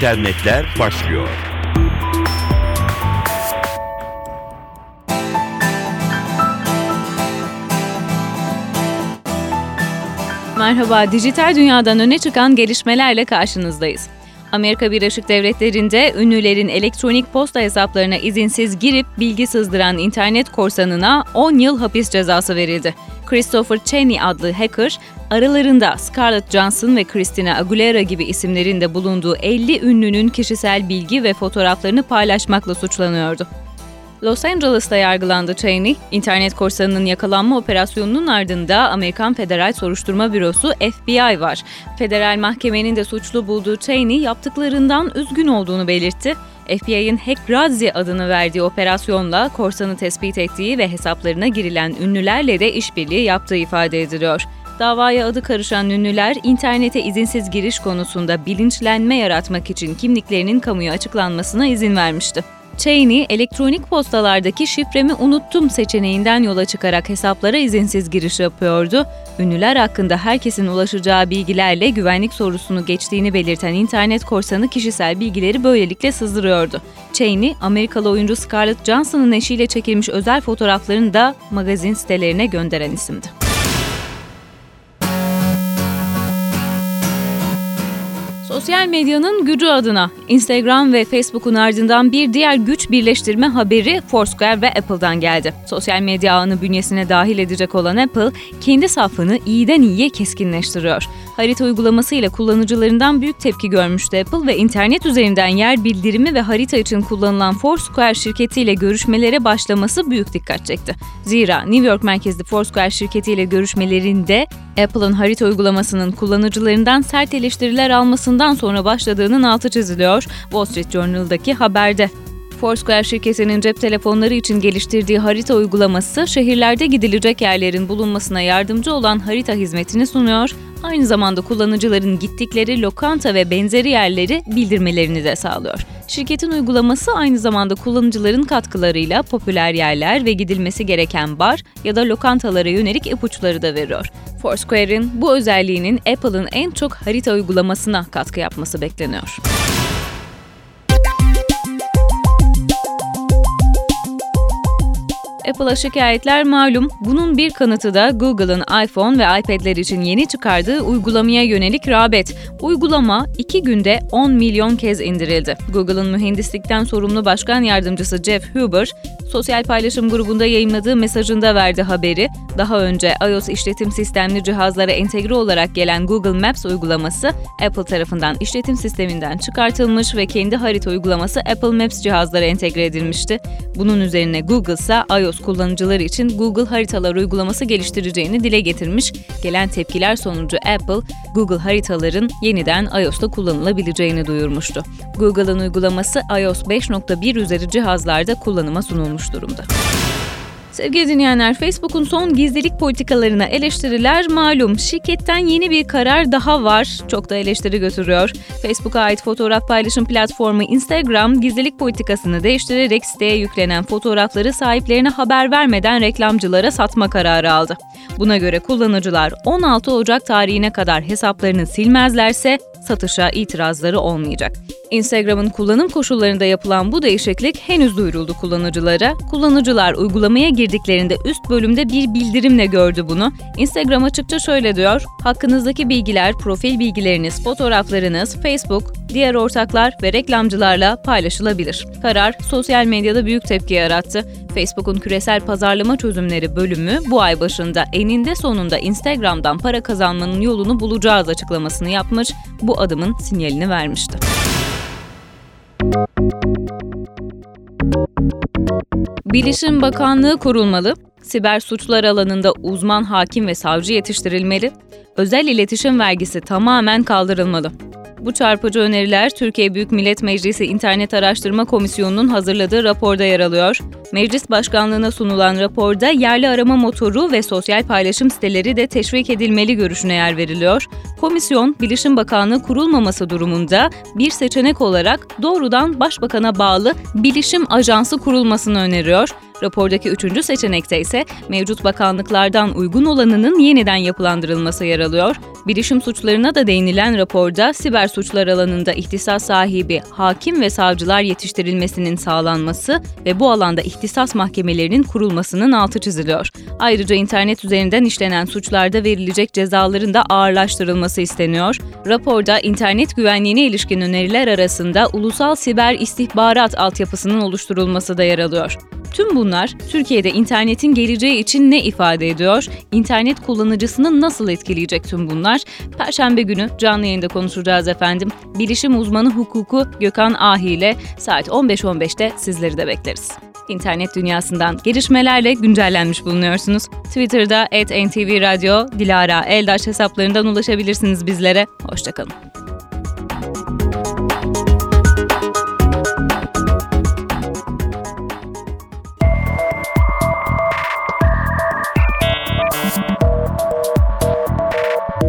internetler başlıyor. Merhaba, dijital dünyadan öne çıkan gelişmelerle karşınızdayız. Amerika Birleşik Devletleri'nde ünlülerin elektronik posta hesaplarına izinsiz girip bilgi sızdıran internet korsanına 10 yıl hapis cezası verildi. Christopher Cheney adlı hacker, aralarında Scarlett Johansson ve Christina Aguilera gibi isimlerin de bulunduğu 50 ünlünün kişisel bilgi ve fotoğraflarını paylaşmakla suçlanıyordu. Los Angeles'ta yargılandı Cheney. İnternet korsanının yakalanma operasyonunun ardında Amerikan Federal Soruşturma Bürosu FBI var. Federal mahkemenin de suçlu bulduğu Cheney yaptıklarından üzgün olduğunu belirtti. FBI'ın Hack Razzi adını verdiği operasyonla korsanı tespit ettiği ve hesaplarına girilen ünlülerle de işbirliği yaptığı ifade ediliyor. Davaya adı karışan ünlüler, internete izinsiz giriş konusunda bilinçlenme yaratmak için kimliklerinin kamuya açıklanmasına izin vermişti. Cheney, elektronik postalardaki şifremi unuttum seçeneğinden yola çıkarak hesaplara izinsiz giriş yapıyordu. Ünlüler hakkında herkesin ulaşacağı bilgilerle güvenlik sorusunu geçtiğini belirten internet korsanı kişisel bilgileri böylelikle sızdırıyordu. Cheney, Amerikalı oyuncu Scarlett Johansson'ın eşiyle çekilmiş özel fotoğraflarını da magazin sitelerine gönderen isimdi. Sosyal medyanın gücü adına Instagram ve Facebook'un ardından bir diğer güç birleştirme haberi Foursquare ve Apple'dan geldi. Sosyal medya ağını bünyesine dahil edecek olan Apple, kendi safını iyiden iyiye keskinleştiriyor. Harita uygulamasıyla kullanıcılarından büyük tepki görmüştü Apple ve internet üzerinden yer bildirimi ve harita için kullanılan Foursquare şirketiyle görüşmelere başlaması büyük dikkat çekti. Zira New York merkezli Foursquare şirketiyle görüşmelerinde Apple'ın harita uygulamasının kullanıcılarından sert eleştiriler almasından sonra başladığının altı çiziliyor Wall Street Journal'daki haberde. Foursquare şirketinin cep telefonları için geliştirdiği harita uygulaması şehirlerde gidilecek yerlerin bulunmasına yardımcı olan harita hizmetini sunuyor. Aynı zamanda kullanıcıların gittikleri lokanta ve benzeri yerleri bildirmelerini de sağlıyor. Şirketin uygulaması aynı zamanda kullanıcıların katkılarıyla popüler yerler ve gidilmesi gereken bar ya da lokantalara yönelik ipuçları da veriyor. Foursquare'in bu özelliğinin Apple'ın en çok harita uygulamasına katkı yapması bekleniyor. Apple'a şikayetler malum. Bunun bir kanıtı da Google'ın iPhone ve iPad'ler için yeni çıkardığı uygulamaya yönelik rağbet. Uygulama 2 günde 10 milyon kez indirildi. Google'ın mühendislikten sorumlu başkan yardımcısı Jeff Huber, sosyal paylaşım grubunda yayınladığı mesajında verdi haberi. Daha önce iOS işletim sistemli cihazlara entegre olarak gelen Google Maps uygulaması Apple tarafından işletim sisteminden çıkartılmış ve kendi harita uygulaması Apple Maps cihazlara entegre edilmişti. Bunun üzerine Google ise iOS kullanıcıları için Google Haritalar uygulaması geliştireceğini dile getirmiş. Gelen tepkiler sonucu Apple, Google haritaların yeniden iOS'ta kullanılabileceğini duyurmuştu. Google'ın uygulaması iOS 5.1 üzeri cihazlarda kullanıma sunulmuş durumda. Sevgili dinleyenler, Facebook'un son gizlilik politikalarına eleştiriler malum. Şirketten yeni bir karar daha var. Çok da eleştiri götürüyor. Facebook'a ait fotoğraf paylaşım platformu Instagram, gizlilik politikasını değiştirerek siteye yüklenen fotoğrafları sahiplerine haber vermeden reklamcılara satma kararı aldı. Buna göre kullanıcılar 16 Ocak tarihine kadar hesaplarını silmezlerse satışa itirazları olmayacak. Instagram'ın kullanım koşullarında yapılan bu değişiklik henüz duyuruldu kullanıcılara. Kullanıcılar uygulamaya girdiklerinde üst bölümde bir bildirimle gördü bunu. Instagram açıkça şöyle diyor: Hakkınızdaki bilgiler, profil bilgileriniz, fotoğraflarınız Facebook, diğer ortaklar ve reklamcılarla paylaşılabilir. Karar sosyal medyada büyük tepki yarattı. Facebook'un küresel pazarlama çözümleri bölümü bu ay başında eninde sonunda Instagram'dan para kazanmanın yolunu bulacağız açıklamasını yapmış, bu adımın sinyalini vermişti. Bilişim Bakanlığı kurulmalı, siber suçlar alanında uzman hakim ve savcı yetiştirilmeli, özel iletişim vergisi tamamen kaldırılmalı. Bu çarpıcı öneriler Türkiye Büyük Millet Meclisi İnternet Araştırma Komisyonu'nun hazırladığı raporda yer alıyor. Meclis Başkanlığı'na sunulan raporda yerli arama motoru ve sosyal paylaşım siteleri de teşvik edilmeli görüşüne yer veriliyor. Komisyon, Bilişim Bakanlığı kurulmaması durumunda bir seçenek olarak doğrudan Başbakan'a bağlı Bilişim Ajansı kurulmasını öneriyor. Rapordaki üçüncü seçenekte ise mevcut bakanlıklardan uygun olanının yeniden yapılandırılması yer alıyor. Bilişim suçlarına da değinilen raporda siber suçlar alanında ihtisas sahibi hakim ve savcılar yetiştirilmesinin sağlanması ve bu alanda ihtisas mahkemelerinin kurulmasının altı çiziliyor. Ayrıca internet üzerinden işlenen suçlarda verilecek cezaların da ağırlaştırılması isteniyor. Raporda internet güvenliğine ilişkin öneriler arasında ulusal siber istihbarat altyapısının oluşturulması da yer alıyor. Tüm bunlar Türkiye'de internetin geleceği için ne ifade ediyor? İnternet kullanıcısını nasıl etkileyecek tüm bunlar? Perşembe günü canlı yayında konuşacağız efendim. Bilişim uzmanı hukuku Gökhan Ahi ile saat 15.15'te sizleri de bekleriz. İnternet dünyasından gelişmelerle güncellenmiş bulunuyorsunuz. Twitter'da @ntvradio, Dilara Eldaş hesaplarından ulaşabilirsiniz bizlere. Hoşçakalın.